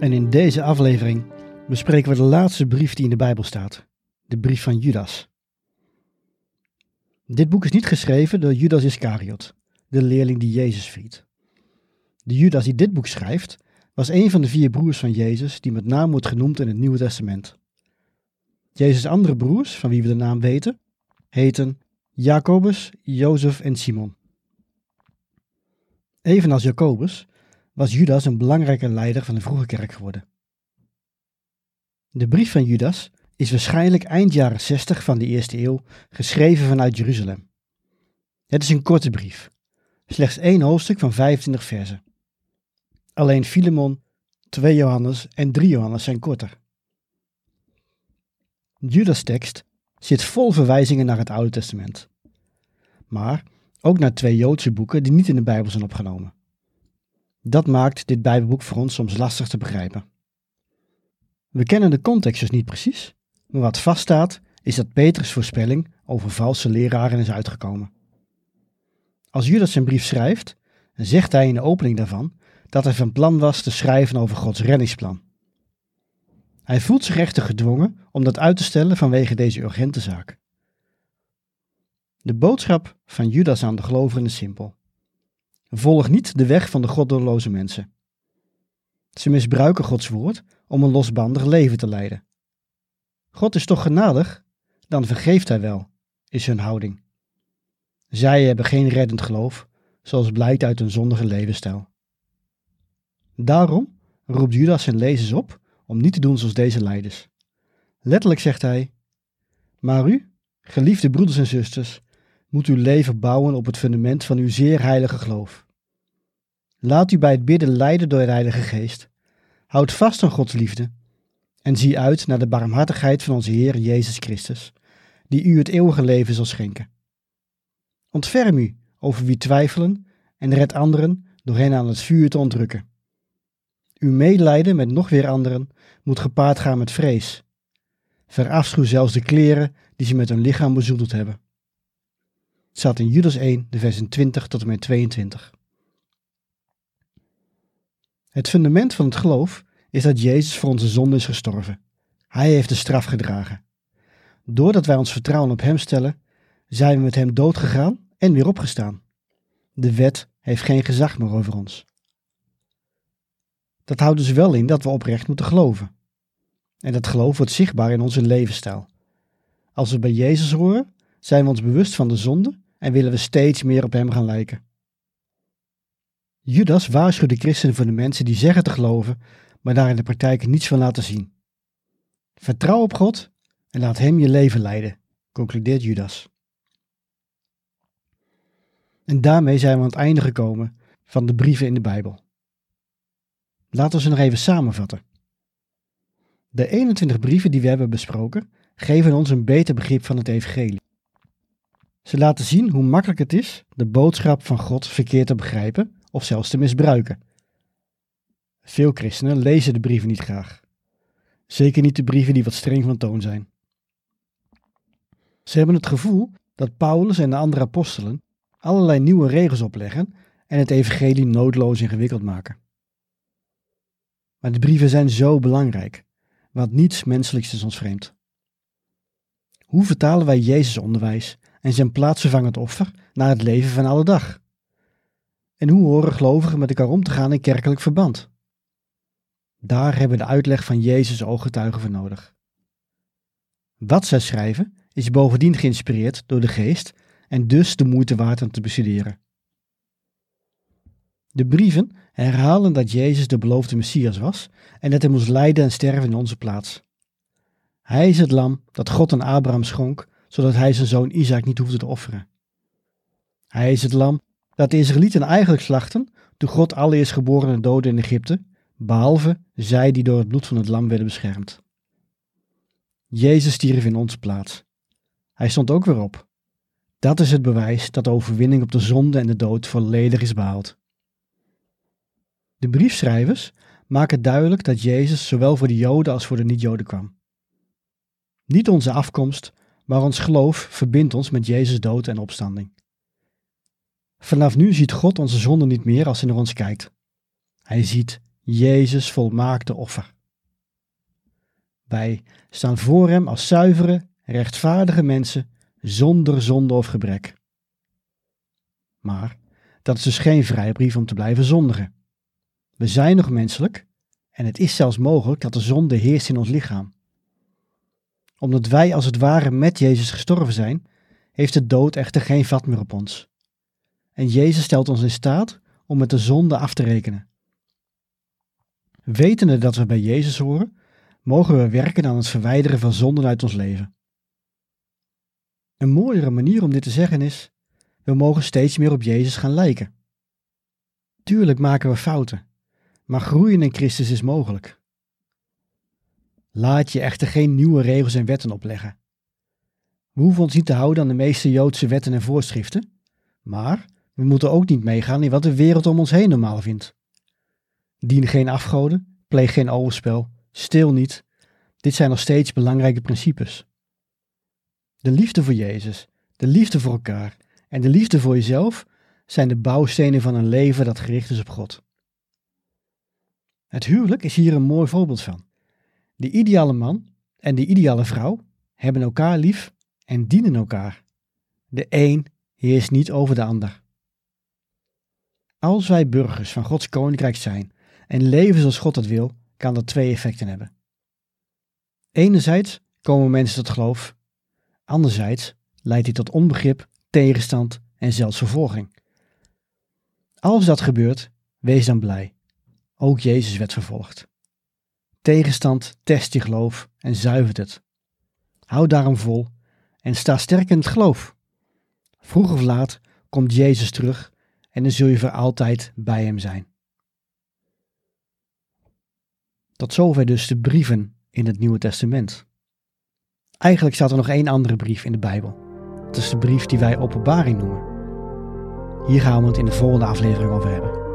En in deze aflevering bespreken we de laatste brief die in de Bijbel staat, de brief van Judas. Dit boek is niet geschreven door Judas Iscariot, de leerling die Jezus viert. De Judas die dit boek schrijft, was een van de vier broers van Jezus die met naam wordt genoemd in het Nieuwe Testament. Jezus' andere broers, van wie we de naam weten, heten Jacobus, Jozef en Simon. Evenals Jacobus was Judas een belangrijke leider van de vroege kerk geworden. De brief van Judas is waarschijnlijk eind jaren 60 van de eerste eeuw geschreven vanuit Jeruzalem. Het is een korte brief, slechts één hoofdstuk van 25 versen. Alleen Filemon, 2 Johannes en 3 Johannes zijn korter. Judas' tekst zit vol verwijzingen naar het Oude Testament, maar ook naar twee Joodse boeken die niet in de Bijbel zijn opgenomen. Dat maakt dit Bijbelboek voor ons soms lastig te begrijpen. We kennen de context dus niet precies, maar wat vaststaat is dat Petrus' voorspelling over valse leraren is uitgekomen. Als Judas zijn brief schrijft, zegt hij in de opening daarvan dat hij van plan was te schrijven over Gods reddingsplan. Hij voelt zich echter gedwongen om dat uit te stellen vanwege deze urgente zaak. De boodschap van Judas aan de gelovigen is simpel. Volg niet de weg van de goddeloze mensen. Ze misbruiken Gods woord om een losbandig leven te leiden. God is toch genadig? Dan vergeeft hij wel, is hun houding. Zij hebben geen reddend geloof, zoals blijkt uit hun zondige levensstijl. Daarom roept Judas zijn lezers op om niet te doen zoals deze leiders. Letterlijk zegt hij: Maar u, geliefde broeders en zusters, moet uw leven bouwen op het fundament van uw zeer heilige geloof. Laat u bij het bidden leiden door de Heilige Geest. Houd vast aan Gods liefde en zie uit naar de barmhartigheid van onze Heer Jezus Christus, die u het eeuwige leven zal schenken. Ontferm u over wie twijfelen en red anderen door hen aan het vuur te ontrukken. Uw medelijden met nog weer anderen moet gepaard gaan met vrees. Verafschuw zelfs de kleren die ze met hun lichaam bezoedeld hebben. Staat in Judas 1, de versen 20 tot en met 22. Het fundament van het geloof is dat Jezus voor onze zonde is gestorven. Hij heeft de straf gedragen. Doordat wij ons vertrouwen op Hem stellen, zijn we met Hem doodgegaan en weer opgestaan. De wet heeft geen gezag meer over ons. Dat houdt dus wel in dat we oprecht moeten geloven. En dat geloof wordt zichtbaar in onze levensstijl. Als we bij Jezus horen, zijn we ons bewust van de zonde en willen we steeds meer op Hem gaan lijken. Judas waarschuwt de christenen voor de mensen die zeggen te geloven, maar daar in de praktijk niets van laten zien. Vertrouw op God en laat Hem je leven leiden, concludeert Judas. En daarmee zijn we aan het einde gekomen van de brieven in de Bijbel. Laten we ze nog even samenvatten. De 21 brieven die we hebben besproken geven ons een beter begrip van het Evangelie. Ze laten zien hoe makkelijk het is de boodschap van God verkeerd te begrijpen of zelfs te misbruiken. Veel christenen lezen de brieven niet graag. Zeker niet de brieven die wat streng van toon zijn. Ze hebben het gevoel dat Paulus en de andere apostelen allerlei nieuwe regels opleggen en het evangelie noodloos ingewikkeld maken. Maar de brieven zijn zo belangrijk, want niets menselijks is ons vreemd. Hoe vertalen wij Jezus' onderwijs en zijn plaatsvervangend offer naar het leven van alle dag? En hoe horen gelovigen met elkaar om te gaan in kerkelijk verband? Daar hebben de uitleg van Jezus' ooggetuigen voor nodig. Wat zij schrijven is bovendien geïnspireerd door de geest en dus de moeite waard om te bestuderen. De brieven herhalen dat Jezus de beloofde Messias was en dat hij moest lijden en sterven in onze plaats. Hij is het lam dat God aan Abraham schonk, zodat hij zijn zoon Isaac niet hoefde te offeren. Hij is het lam dat de Israëlieten eigenlijk slachten toen God alle eerstgeborenen doden in Egypte, behalve zij die door het bloed van het lam werden beschermd. Jezus stierf in onze plaats. Hij stond ook weer op. Dat is het bewijs dat de overwinning op de zonde en de dood volledig is behaald. De briefschrijvers maken duidelijk dat Jezus zowel voor de Joden als voor de niet-Joden kwam. Niet onze afkomst, maar ons geloof verbindt ons met Jezus' dood en opstanding. Vanaf nu ziet God onze zonde niet meer als hij naar ons kijkt. Hij ziet Jezus volmaakte offer. Wij staan voor Hem als zuivere, rechtvaardige mensen zonder zonde of gebrek. Maar dat is dus geen vrijbrief om te blijven zondigen. We zijn nog menselijk en het is zelfs mogelijk dat de zonde heerst in ons lichaam. Omdat wij als het ware met Jezus gestorven zijn, heeft de dood echter geen vat meer op ons. En Jezus stelt ons in staat om met de zonde af te rekenen. Wetende dat we bij Jezus horen, mogen we werken aan het verwijderen van zonden uit ons leven. Een mooiere manier om dit te zeggen is: we mogen steeds meer op Jezus gaan lijken. Tuurlijk maken we fouten, maar groeien in Christus is mogelijk. Laat je echter geen nieuwe regels en wetten opleggen. We hoeven ons niet te houden aan de meeste Joodse wetten en voorschriften, maar we moeten ook niet meegaan in wat de wereld om ons heen normaal vindt. Dien geen afgoden, pleeg geen overspel, stil niet. Dit zijn nog steeds belangrijke principes. De liefde voor Jezus, de liefde voor elkaar en de liefde voor jezelf zijn de bouwstenen van een leven dat gericht is op God. Het huwelijk is hier een mooi voorbeeld van. De ideale man en de ideale vrouw hebben elkaar lief en dienen elkaar. De een heerst niet over de ander. Als wij burgers van Gods koninkrijk zijn en leven zoals God dat wil, kan dat twee effecten hebben. Enerzijds komen mensen tot geloof, anderzijds leidt dit tot onbegrip, tegenstand en zelfs vervolging. Als dat gebeurt, wees dan blij. Ook Jezus werd vervolgd. Tegenstand test je geloof en zuivert het. Houd daarom vol en sta sterk in het geloof. Vroeg of laat komt Jezus terug en dan zul je voor altijd bij hem zijn. Tot zover dus de brieven in het Nieuwe Testament. Eigenlijk staat er nog één andere brief in de Bijbel. Dat is de brief die wij openbaring noemen. Hier gaan we het in de volgende aflevering over hebben.